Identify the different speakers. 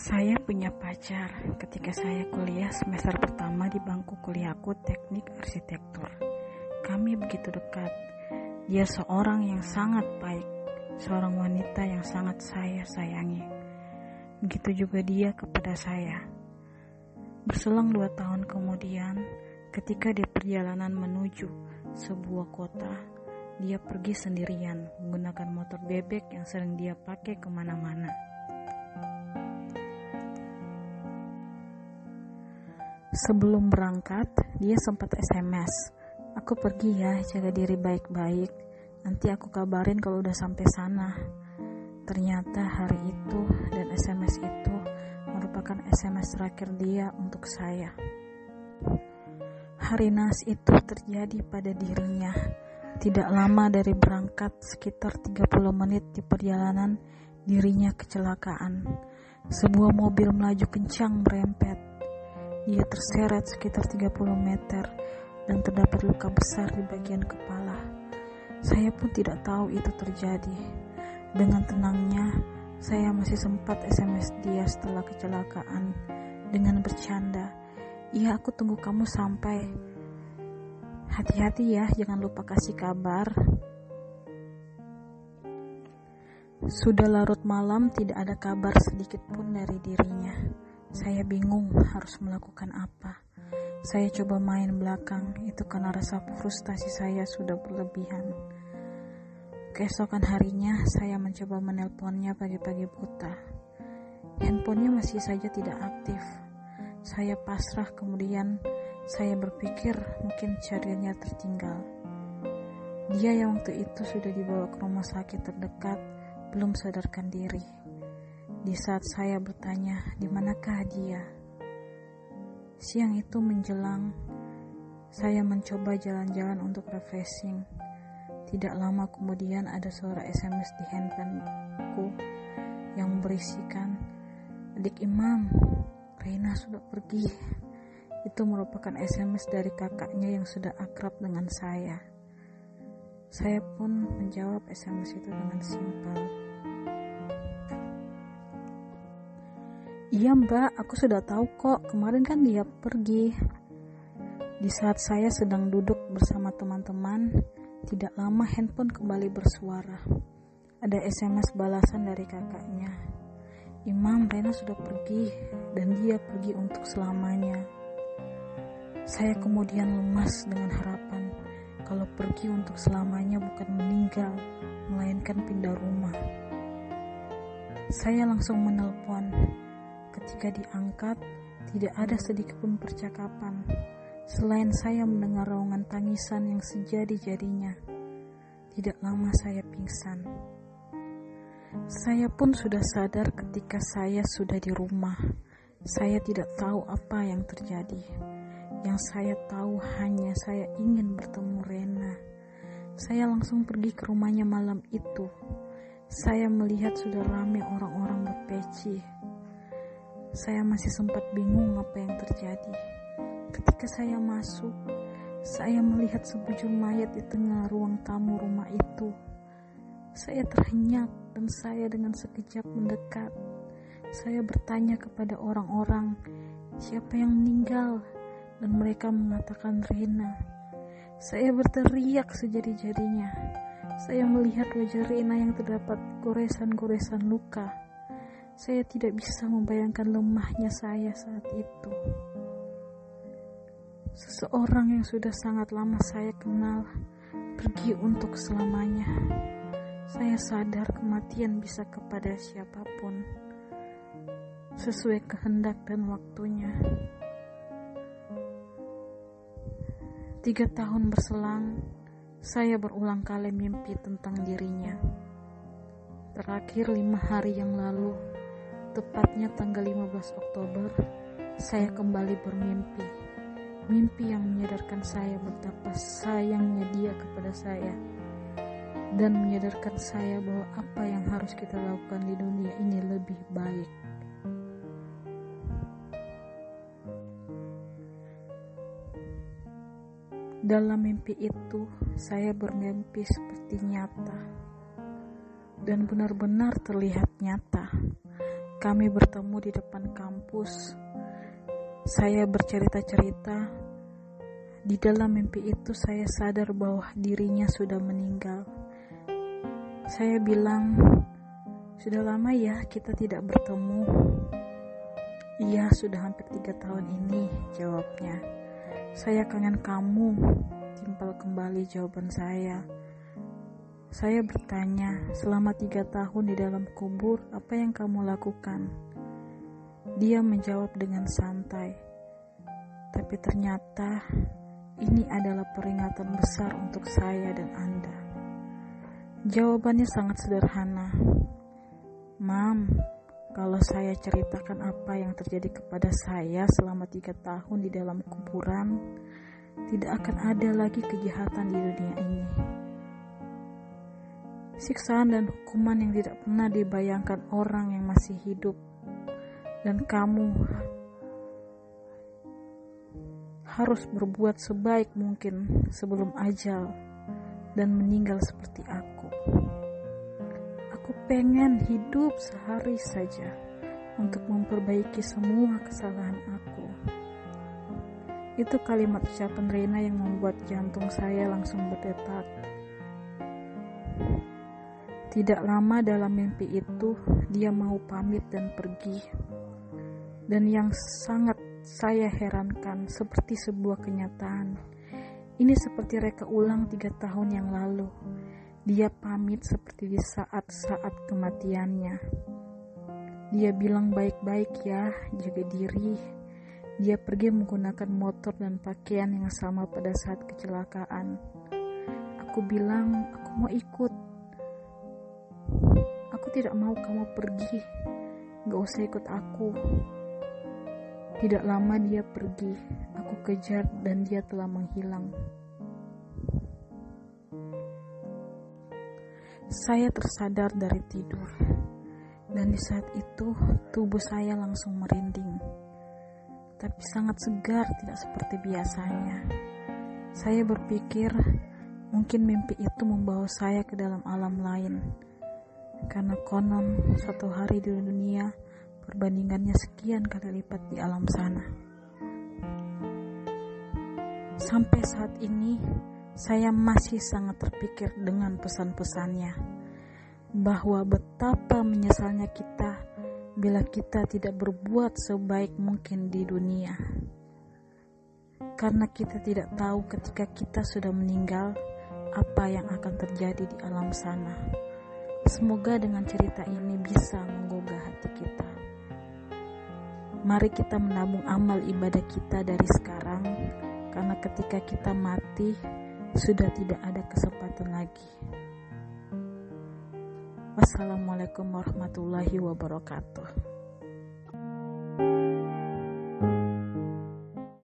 Speaker 1: Saya punya pacar ketika saya kuliah semester pertama di bangku kuliahku teknik arsitektur. Kami begitu dekat. Dia seorang yang sangat baik, seorang wanita yang sangat saya sayangi. Begitu juga dia kepada saya. Berselang dua tahun kemudian, ketika dia perjalanan menuju sebuah kota, dia pergi sendirian menggunakan motor bebek yang sering dia pakai ke mana-mana. Sebelum berangkat, dia sempat SMS. Aku pergi ya, jaga diri baik-baik. Nanti aku kabarin kalau udah sampai sana. Ternyata hari itu dan SMS itu merupakan SMS terakhir dia untuk saya. Hari nas itu terjadi pada dirinya. Tidak lama dari berangkat, sekitar 30 menit di perjalanan, dirinya kecelakaan. Sebuah mobil melaju kencang merempet ia terseret sekitar 30 meter dan terdapat luka besar di bagian kepala. Saya pun tidak tahu itu terjadi. Dengan tenangnya, saya masih sempat SMS dia setelah kecelakaan dengan bercanda. Iya, aku tunggu kamu sampai. Hati-hati ya, jangan lupa kasih kabar. Sudah larut malam, tidak ada kabar sedikit pun dari dirinya. Saya bingung harus melakukan apa. Saya coba main belakang, itu karena rasa frustasi saya sudah berlebihan. Keesokan harinya, saya mencoba menelponnya pagi-pagi buta. Handphonenya masih saja tidak aktif. Saya pasrah, kemudian saya berpikir mungkin cariannya tertinggal. Dia yang waktu itu sudah dibawa ke rumah sakit terdekat, belum sadarkan diri. Di saat saya bertanya, di manakah dia? Siang itu menjelang, saya mencoba jalan-jalan untuk refreshing. Tidak lama kemudian ada suara SMS di handphoneku yang berisikan, Adik Imam, Reina sudah pergi. Itu merupakan SMS dari kakaknya yang sudah akrab dengan saya. Saya pun menjawab SMS itu dengan simpel. Iya mbak, aku sudah tahu kok, kemarin kan dia pergi. Di saat saya sedang duduk bersama teman-teman, tidak lama handphone kembali bersuara. Ada SMS balasan dari kakaknya. Imam, Rena sudah pergi, dan dia pergi untuk selamanya. Saya kemudian lemas dengan harapan kalau pergi untuk selamanya bukan meninggal, melainkan pindah rumah. Saya langsung menelpon, Ketika diangkat, tidak ada sedikit pun percakapan, selain saya mendengar raungan tangisan yang sejadi-jadinya. Tidak lama saya pingsan. Saya pun sudah sadar ketika saya sudah di rumah. Saya tidak tahu apa yang terjadi. Yang saya tahu hanya saya ingin bertemu Rena. Saya langsung pergi ke rumahnya malam itu. Saya melihat sudah ramai orang-orang berpeci saya masih sempat bingung apa yang terjadi. Ketika saya masuk, saya melihat sebujur mayat di tengah ruang tamu rumah itu. Saya terhenyak dan saya dengan sekejap mendekat. Saya bertanya kepada orang-orang, siapa yang meninggal? Dan mereka mengatakan Rina. Saya berteriak sejadi-jadinya. Saya melihat wajah Rina yang terdapat goresan-goresan luka. Saya tidak bisa membayangkan lemahnya saya saat itu. Seseorang yang sudah sangat lama saya kenal pergi untuk selamanya. Saya sadar kematian bisa kepada siapa pun sesuai kehendak dan waktunya. Tiga tahun berselang, saya berulang kali mimpi tentang dirinya. Terakhir lima hari yang lalu, Tepatnya tanggal 15 Oktober, saya kembali bermimpi. Mimpi yang menyadarkan saya betapa sayangnya dia kepada saya dan menyadarkan saya bahwa apa yang harus kita lakukan di dunia ini lebih baik. Dalam mimpi itu, saya bermimpi seperti nyata dan benar-benar terlihat nyata kami bertemu di depan kampus, saya bercerita-cerita. Di dalam mimpi itu, saya sadar bahwa dirinya sudah meninggal. Saya bilang, "Sudah lama ya kita tidak bertemu." "Iya, sudah hampir tiga tahun ini," jawabnya. "Saya kangen kamu," timpal kembali jawaban saya. Saya bertanya, selama tiga tahun di dalam kubur, apa yang kamu lakukan? Dia menjawab dengan santai, tapi ternyata ini adalah peringatan besar untuk saya dan Anda. Jawabannya sangat sederhana. Mam, kalau saya ceritakan apa yang terjadi kepada saya selama tiga tahun di dalam kuburan, tidak akan ada lagi kejahatan di dunia ini siksaan dan hukuman yang tidak pernah dibayangkan orang yang masih hidup, dan kamu harus berbuat sebaik mungkin sebelum ajal dan meninggal seperti aku. Aku pengen hidup sehari saja untuk memperbaiki semua kesalahan aku. Itu kalimat ucapan Rena yang membuat jantung saya langsung berdetak. Tidak lama dalam mimpi itu, dia mau pamit dan pergi. Dan yang sangat saya herankan seperti sebuah kenyataan. Ini seperti reka ulang tiga tahun yang lalu. Dia pamit seperti di saat-saat kematiannya. Dia bilang baik-baik ya, jaga diri. Dia pergi menggunakan motor dan pakaian yang sama pada saat kecelakaan. Aku bilang, aku mau ikut Tidak mau kamu pergi. Gak usah ikut aku. Tidak lama dia pergi. Aku kejar dan dia telah menghilang. Saya tersadar dari tidur. Dan di saat itu tubuh saya langsung merinding. Tapi sangat segar tidak seperti biasanya. Saya berpikir mungkin mimpi itu membawa saya ke dalam alam lain karena konon satu hari di dunia perbandingannya sekian kali lipat di alam sana. Sampai saat ini, saya masih sangat terpikir dengan pesan-pesannya bahwa betapa menyesalnya kita bila kita tidak berbuat sebaik mungkin di dunia. Karena kita tidak tahu ketika kita sudah meninggal apa yang akan terjadi di alam sana. Semoga dengan cerita ini bisa menggugah hati kita. Mari kita menabung amal ibadah kita dari sekarang, karena ketika kita mati sudah tidak ada kesempatan lagi. Wassalamualaikum warahmatullahi wabarakatuh.